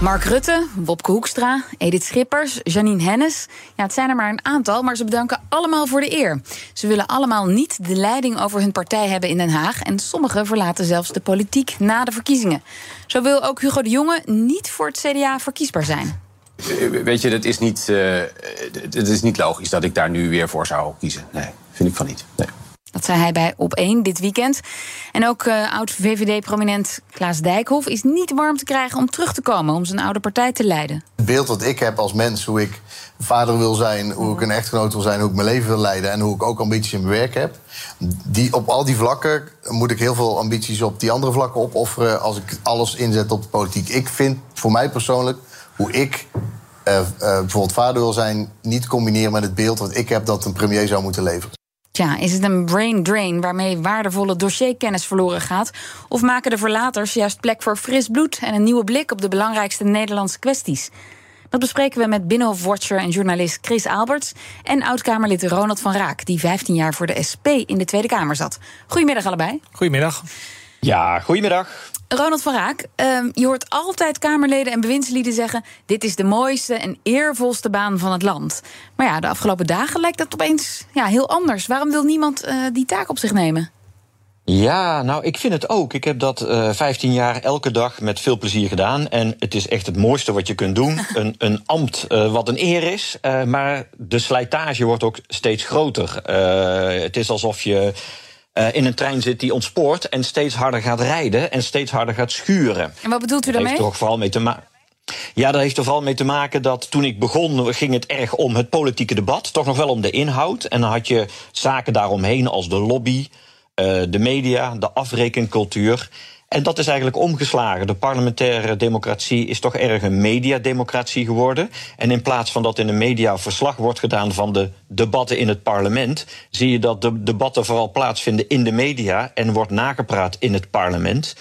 Mark Rutte, Wopke Hoekstra, Edith Schippers, Janine Hennis. Ja, het zijn er maar een aantal, maar ze bedanken allemaal voor de eer. Ze willen allemaal niet de leiding over hun partij hebben in Den Haag. En sommigen verlaten zelfs de politiek na de verkiezingen. Zo wil ook Hugo de Jonge niet voor het CDA verkiesbaar zijn. Weet je, het is niet, uh, het is niet logisch dat ik daar nu weer voor zou kiezen. Nee, vind ik van niet. Nee. Zei hij bij Op 1 dit weekend. En ook uh, oud-VVD-prominent Klaas Dijkhoff is niet warm te krijgen om terug te komen om zijn oude partij te leiden. Het beeld dat ik heb als mens, hoe ik vader wil zijn, hoe ik een echtgenoot wil zijn, hoe ik mijn leven wil leiden en hoe ik ook ambities in mijn werk heb. Die, op al die vlakken moet ik heel veel ambities op die andere vlakken opofferen als ik alles inzet op de politiek. Ik vind voor mij persoonlijk hoe ik uh, uh, bijvoorbeeld vader wil zijn, niet combineren met het beeld dat ik heb dat een premier zou moeten leveren. Tja, is het een brain drain waarmee waardevolle dossierkennis verloren gaat? Of maken de verlaters juist plek voor fris bloed en een nieuwe blik op de belangrijkste Nederlandse kwesties? Dat bespreken we met Binnenhof-watcher en journalist Chris Alberts en oud-Kamerlid Ronald van Raak, die 15 jaar voor de SP in de Tweede Kamer zat. Goedemiddag allebei. Goedemiddag. Ja, goedemiddag. Ronald van Raak, uh, je hoort altijd Kamerleden en bewindslieden zeggen: Dit is de mooiste en eervolste baan van het land. Maar ja, de afgelopen dagen lijkt dat opeens ja, heel anders. Waarom wil niemand uh, die taak op zich nemen? Ja, nou, ik vind het ook. Ik heb dat uh, 15 jaar elke dag met veel plezier gedaan. En het is echt het mooiste wat je kunt doen. een, een ambt uh, wat een eer is. Uh, maar de slijtage wordt ook steeds groter. het is alsof je uh, in een trein zit die ontspoort en steeds harder gaat rijden en steeds harder gaat schuren. En wat bedoelt u daarmee? Dat heeft toch vooral mee te maken. Ja, dat heeft er vooral mee te maken dat toen ik begon ging het erg om het politieke debat, toch nog wel om de inhoud. En dan had je zaken daaromheen als de lobby, uh, de media, de afrekencultuur. En dat is eigenlijk omgeslagen. De parlementaire democratie is toch erg een mediademocratie geworden. En in plaats van dat in de media verslag wordt gedaan van de debatten in het parlement, zie je dat de debatten vooral plaatsvinden in de media en wordt nagepraat in het parlement.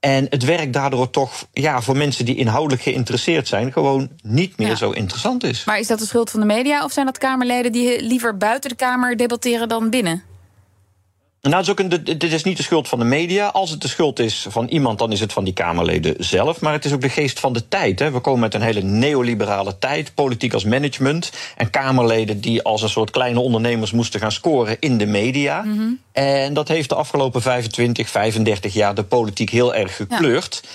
En het werk daardoor toch ja, voor mensen die inhoudelijk geïnteresseerd zijn, gewoon niet meer ja. zo interessant is. Maar is dat de schuld van de media of zijn dat Kamerleden die liever buiten de Kamer debatteren dan binnen? Nou, het is ook een, dit is niet de schuld van de media. Als het de schuld is van iemand, dan is het van die Kamerleden zelf. Maar het is ook de geest van de tijd. Hè. We komen met een hele neoliberale tijd. Politiek als management. En Kamerleden die als een soort kleine ondernemers moesten gaan scoren in de media. Mm -hmm. En dat heeft de afgelopen 25, 35 jaar de politiek heel erg gekleurd. Ja.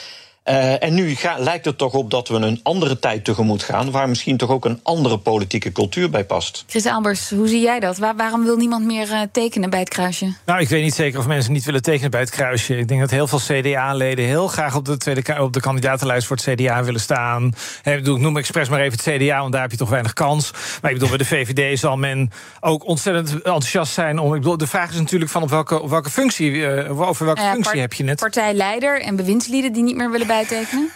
Uh, en nu ga, lijkt het toch op dat we een andere tijd tegemoet gaan, waar misschien toch ook een andere politieke cultuur bij past. Chris Albers, hoe zie jij dat? Waar, waarom wil niemand meer uh, tekenen bij het kruisje? Nou, ik weet niet zeker of mensen niet willen tekenen bij het kruisje. Ik denk dat heel veel CDA-leden heel graag op de, tweede, op de kandidatenlijst voor het CDA willen staan. He, bedoel, ik noem expres maar even het CDA, want daar heb je toch weinig kans. Maar ik bedoel, bij de VVD zal men ook ontzettend enthousiast zijn om. Ik bedoel, de vraag is natuurlijk van op welke, op welke functie, uh, over welke ja, functie heb je het? Partijleider en bewindslieden die niet meer willen bijtekenen?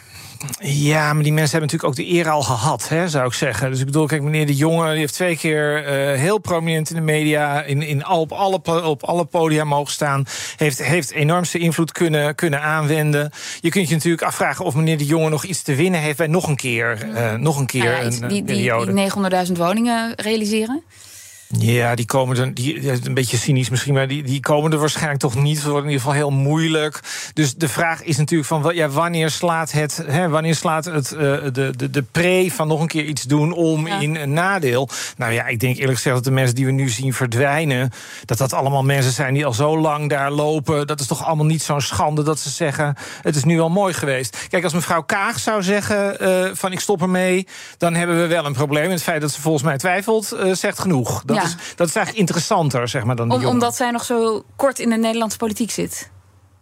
Ja, maar die mensen hebben natuurlijk ook de eer al gehad, hè, zou ik zeggen. Dus ik bedoel, kijk, meneer De Jonge die heeft twee keer uh, heel prominent in de media... In, in, op, alle, op alle podia mogen staan. Heeft, heeft enormste invloed kunnen, kunnen aanwenden. Je kunt je natuurlijk afvragen of meneer De Jonge nog iets te winnen heeft... bij nog een keer, uh, nog een, keer nou ja, een die, periode. Die, die 900.000 woningen realiseren? Ja, die komen er, die, een beetje cynisch misschien, maar die, die komen er waarschijnlijk toch niet. Het wordt in ieder geval heel moeilijk. Dus de vraag is natuurlijk van ja, wanneer slaat het, hè, wanneer slaat het uh, de, de, de pre van nog een keer iets doen om ja. in een nadeel? Nou ja, ik denk eerlijk gezegd dat de mensen die we nu zien verdwijnen, dat dat allemaal mensen zijn die al zo lang daar lopen. Dat is toch allemaal niet zo'n schande dat ze zeggen: het is nu wel mooi geweest. Kijk, als mevrouw Kaag zou zeggen uh, van ik stop ermee, dan hebben we wel een probleem. En het feit dat ze volgens mij twijfelt, uh, zegt genoeg. Ja. Is, dat is eigenlijk interessanter, zeg maar, dan Om, omdat zij nog zo kort in de Nederlandse politiek zit.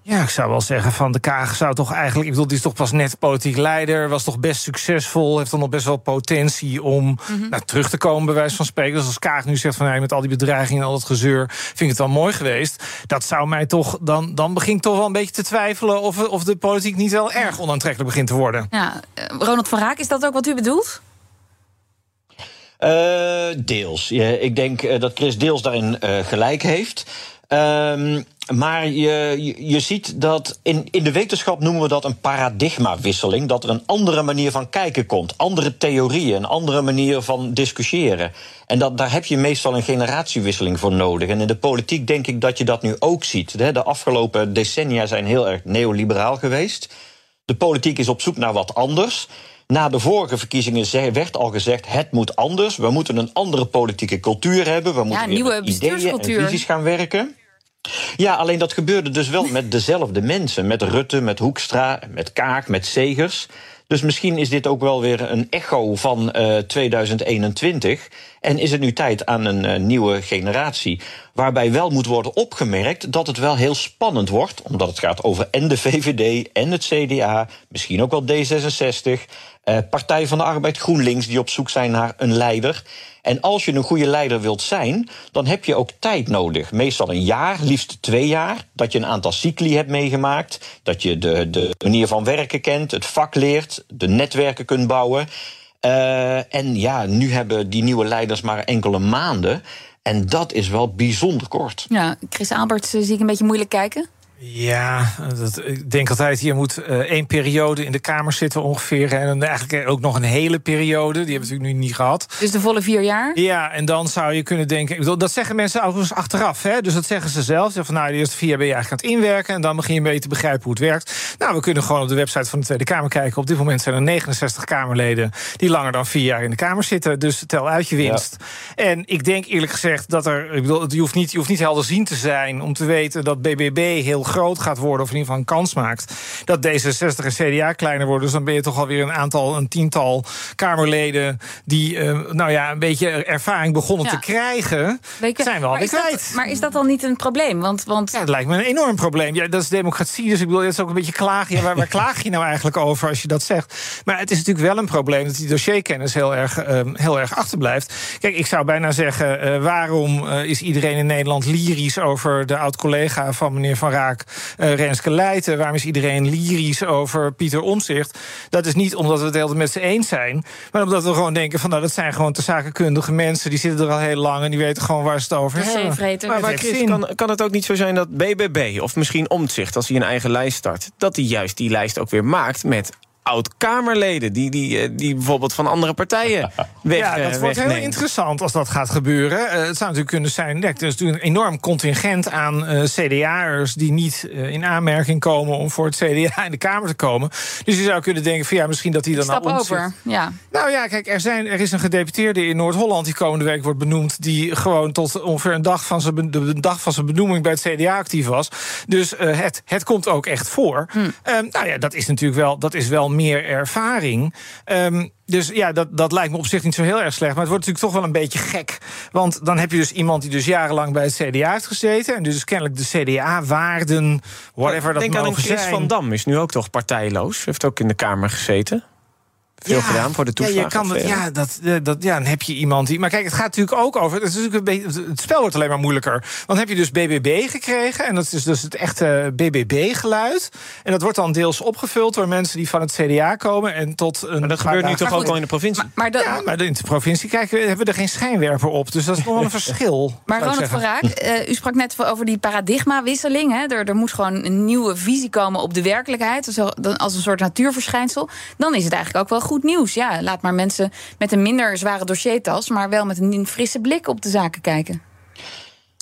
Ja, ik zou wel zeggen van de Kaag zou toch eigenlijk... Ik bedoel, die is toch pas net politiek leider... was toch best succesvol, heeft dan nog best wel potentie... om mm -hmm. nou, terug te komen, bij wijze van spreken. Dus als Kaag nu zegt van... Hey, met al die bedreigingen en al dat gezeur... vind ik het wel mooi geweest. Dat zou mij toch... Dan, dan begin ik toch wel een beetje te twijfelen... of, of de politiek niet wel erg onaantrekkelijk begint te worden. Ja, uh, Ronald van Raak, is dat ook wat u bedoelt? Uh, deels. Ja, ik denk uh, dat Chris deels daarin uh, gelijk heeft. Um, maar je, je ziet dat in, in de wetenschap noemen we dat een paradigmawisseling. Dat er een andere manier van kijken komt. Andere theorieën, een andere manier van discussiëren. En dat, daar heb je meestal een generatiewisseling voor nodig. En in de politiek denk ik dat je dat nu ook ziet. De afgelopen decennia zijn heel erg neoliberaal geweest. De politiek is op zoek naar wat anders. Na de vorige verkiezingen werd al gezegd: het moet anders. We moeten een andere politieke cultuur hebben. We moeten ja, nieuwe ideeën en visies gaan werken. Ja, alleen dat gebeurde dus wel met dezelfde mensen. Met Rutte, met Hoekstra, met Kaag, met Segers. Dus misschien is dit ook wel weer een echo van uh, 2021. En is het nu tijd aan een uh, nieuwe generatie. Waarbij wel moet worden opgemerkt dat het wel heel spannend wordt. Omdat het gaat over en de VVD en het CDA. Misschien ook wel D66. Uh, Partij van de Arbeid GroenLinks, die op zoek zijn naar een leider. En als je een goede leider wilt zijn, dan heb je ook tijd nodig. Meestal een jaar, liefst twee jaar. Dat je een aantal cycli hebt meegemaakt. Dat je de, de manier van werken kent, het vak leert, de netwerken kunt bouwen. Uh, en ja, nu hebben die nieuwe leiders maar enkele maanden. En dat is wel bijzonder kort. Ja, Chris Albert zie ik een beetje moeilijk kijken. Ja, dat, ik denk altijd, je moet uh, één periode in de Kamer zitten ongeveer. En dan eigenlijk ook nog een hele periode. Die hebben we natuurlijk nu niet gehad. Dus de volle vier jaar? Ja, en dan zou je kunnen denken... Ik bedoel, dat zeggen mensen overigens achteraf. Hè? Dus dat zeggen ze zelf. Ze van, nou, de eerste vier jaar ben je eigenlijk aan het inwerken... en dan begin je een beetje te begrijpen hoe het werkt. Nou, we kunnen gewoon op de website van de Tweede Kamer kijken. Op dit moment zijn er 69 Kamerleden... die langer dan vier jaar in de Kamer zitten. Dus tel uit je winst. Ja. En ik denk eerlijk gezegd dat er... Ik bedoel, je hoeft niet, je hoeft niet helder te zijn... om te weten dat BBB heel groot gaat worden, of in ieder geval een kans maakt, dat D66 en CDA kleiner worden. Dus dan ben je toch alweer een aantal, een tiental Kamerleden die, uh, nou ja, een beetje ervaring begonnen ja. te krijgen, Weken, zijn we alweer kwijt. Dat, maar is dat dan niet een probleem? Want, want... Ja, het lijkt me een enorm probleem. Ja, dat is democratie, dus ik bedoel, het is ook een beetje klagen. Ja, waar, waar klaag je nou eigenlijk over als je dat zegt? Maar het is natuurlijk wel een probleem dat die dossierkennis heel erg, uh, heel erg achterblijft. Kijk, ik zou bijna zeggen, uh, waarom uh, is iedereen in Nederland lyrisch over de oud-collega van meneer Van Raak, uh, Renske Leijten. Waarom is iedereen lyrisch over Pieter Omzicht? Dat is niet omdat we het hele met z'n eens zijn, maar omdat we gewoon denken van nou, dat zijn gewoon te zakenkundige mensen. Die zitten er al heel lang en die weten gewoon waar ze het over hebben. Maar, maar Chris, kan, kan het ook niet zo zijn dat BBB of misschien Omtzigt, als hij een eigen lijst start, dat hij juist die lijst ook weer maakt met oud-Kamerleden. Die, die, eh, die bijvoorbeeld van andere partijen weg Ja, dat wordt heel interessant als dat gaat gebeuren. Uh, het zou natuurlijk kunnen zijn... er is natuurlijk een enorm contingent aan uh, CDA'ers... die niet uh, in aanmerking komen om voor het CDA in de Kamer te komen. Dus je zou kunnen denken van ja, misschien dat die dan... Stap over, ja. Nou ja, kijk, er, zijn, er is een gedeputeerde in Noord-Holland... die komende week wordt benoemd... die gewoon tot ongeveer een dag van zijn, de dag van zijn benoeming bij het CDA actief was. Dus het, het komt ook echt voor. Hm. Um, nou ja, dat is natuurlijk wel, dat is wel meer ervaring. Um, dus ja, dat, dat lijkt me op zich niet zo heel erg slecht. Maar het wordt natuurlijk toch wel een beetje gek. Want dan heb je dus iemand die dus jarenlang bij het CDA heeft gezeten. En dus kennelijk de CDA-waarden, whatever dat Denk mogen aan een Chris zijn. van Dam is nu ook toch partijloos. Heeft ook in de Kamer gezeten. Veel ja, gedaan voor de ja, je kan het, ja, dat, dat, ja, dan heb je iemand die. Maar kijk, het gaat natuurlijk ook over. Het, is natuurlijk een beetje, het spel wordt alleen maar moeilijker. Want heb je dus BBB gekregen. En dat is dus het echte BBB-geluid. En dat wordt dan deels opgevuld door mensen die van het CDA komen. En tot een maar dat gebeurt nu toch ook al in de provincie? Maar, maar dat, ja, maar in de provincie kijken, hebben we er geen schijnwerper op. Dus dat is nog wel een verschil. Maar Ronald van Raak, uh, u sprak net over die paradigmawisseling. Hè. Er, er moet gewoon een nieuwe visie komen op de werkelijkheid. Als een soort natuurverschijnsel. Dan is het eigenlijk ook wel goed nieuws. Ja, laat maar mensen met een minder zware dossiertas, maar wel met een frisse blik op de zaken kijken.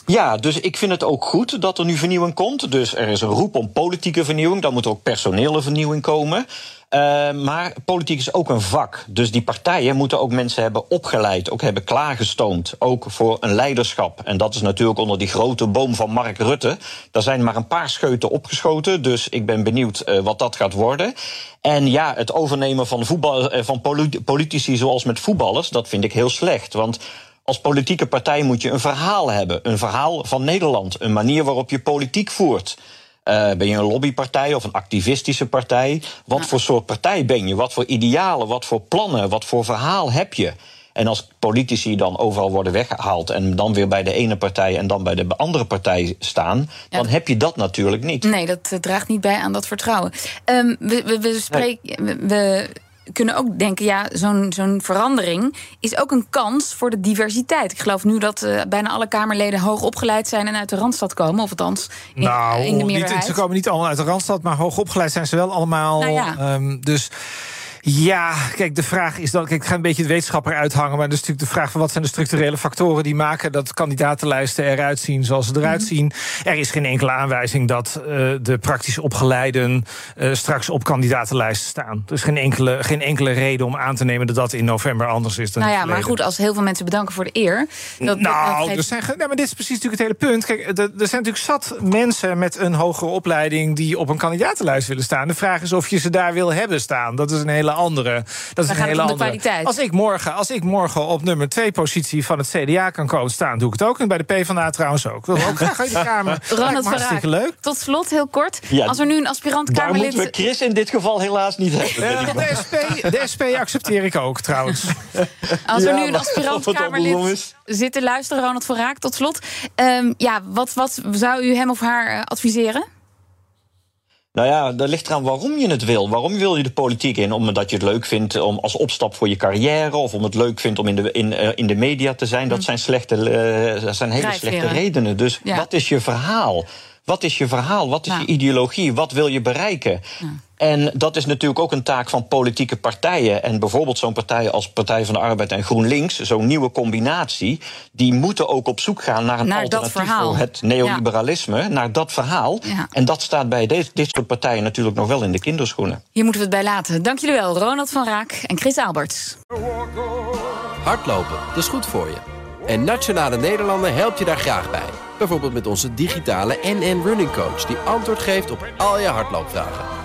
Ja, dus ik vind het ook goed dat er nu vernieuwing komt. Dus er is een roep om politieke vernieuwing. Dan moet er ook personele vernieuwing komen. Uh, maar politiek is ook een vak. Dus die partijen moeten ook mensen hebben opgeleid, ook hebben klaargestoomd. Ook voor een leiderschap. En dat is natuurlijk onder die grote boom van Mark Rutte. Daar zijn maar een paar scheuten opgeschoten. Dus ik ben benieuwd uh, wat dat gaat worden. En ja, het overnemen van, voetbal, uh, van politici zoals met voetballers, dat vind ik heel slecht. Want als politieke partij moet je een verhaal hebben. Een verhaal van Nederland. Een manier waarop je politiek voert. Uh, ben je een lobbypartij of een activistische partij? Wat ja. voor soort partij ben je? Wat voor idealen, wat voor plannen, wat voor verhaal heb je? En als politici dan overal worden weggehaald en dan weer bij de ene partij en dan bij de andere partij staan, ja, dan heb je dat natuurlijk niet. Nee, dat uh, draagt niet bij aan dat vertrouwen. Um, we, we, we, spreken. Nee. we kunnen ook denken, ja, zo'n zo'n verandering is ook een kans voor de diversiteit. Ik geloof nu dat uh, bijna alle Kamerleden hoog opgeleid zijn en uit de Randstad komen, of althans in, nou, in de niet, ze komen niet allemaal uit de Randstad, maar hoog opgeleid zijn ze wel allemaal. Nou ja. um, dus. Ja, kijk, de vraag is dan. Kijk, ik ga een beetje de wetenschapper uithangen. Maar dat is natuurlijk de vraag van wat zijn de structurele factoren die maken dat kandidatenlijsten eruit zien zoals ze eruit mm zien. Er is geen enkele aanwijzing dat uh, de praktisch opgeleiden uh, straks op kandidatenlijsten staan. Er is geen enkele, geen enkele reden om aan te nemen dat dat in november anders is dan. Nou ja, maar goed, als heel veel mensen bedanken voor de eer. Dat, nou, dat geeft... er zijn, nee, maar dit is precies natuurlijk het hele punt. Kijk, er, er zijn natuurlijk zat mensen met een hogere opleiding die op een kandidatenlijst willen staan. De vraag is of je ze daar wil hebben staan. Dat is een hele andere. Dat is een hele andere. Kwaliteit. Als ik, morgen, als ik morgen op nummer 2 positie van het CDA kan komen staan, doe ik het ook. En bij de PvdA trouwens ook. Ik wil ook graag uit de Kamer. Ronald hartstikke leuk. Tot slot, heel kort. Ja, als er nu een aspirant Kamerlid... moeten we Chris in dit geval helaas niet hebben. Uh, de, SP, de SP accepteer ik ook, trouwens. Als er nu een aspirant Kamerlid zit te luisteren, Ronald van Raak, tot slot. Um, ja, wat, wat zou u hem of haar uh, adviseren? Nou ja, dat ligt eraan waarom je het wil. Waarom wil je de politiek in? Omdat je het leuk vindt om als opstap voor je carrière... of om het leuk vindt om in de, in, uh, in de media te zijn. Dat zijn, slechte, uh, dat zijn hele slechte redenen. Dus ja. wat is je verhaal? Wat is je verhaal? Wat is nou. je ideologie? Wat wil je bereiken? En dat is natuurlijk ook een taak van politieke partijen. En bijvoorbeeld zo'n partij als Partij van de Arbeid en GroenLinks, zo'n nieuwe combinatie, die moeten ook op zoek gaan naar een naar alternatief voor het neoliberalisme, ja. naar dat verhaal. Ja. En dat staat bij dit, dit soort partijen natuurlijk nog wel in de kinderschoenen. Hier moeten we het bij laten. Dank jullie wel, Ronald van Raak en Chris Alberts. Hardlopen, dat is goed voor je. En Nationale Nederlanden helpt je daar graag bij. Bijvoorbeeld met onze digitale NN Running Coach... die antwoord geeft op al je hardloopvragen.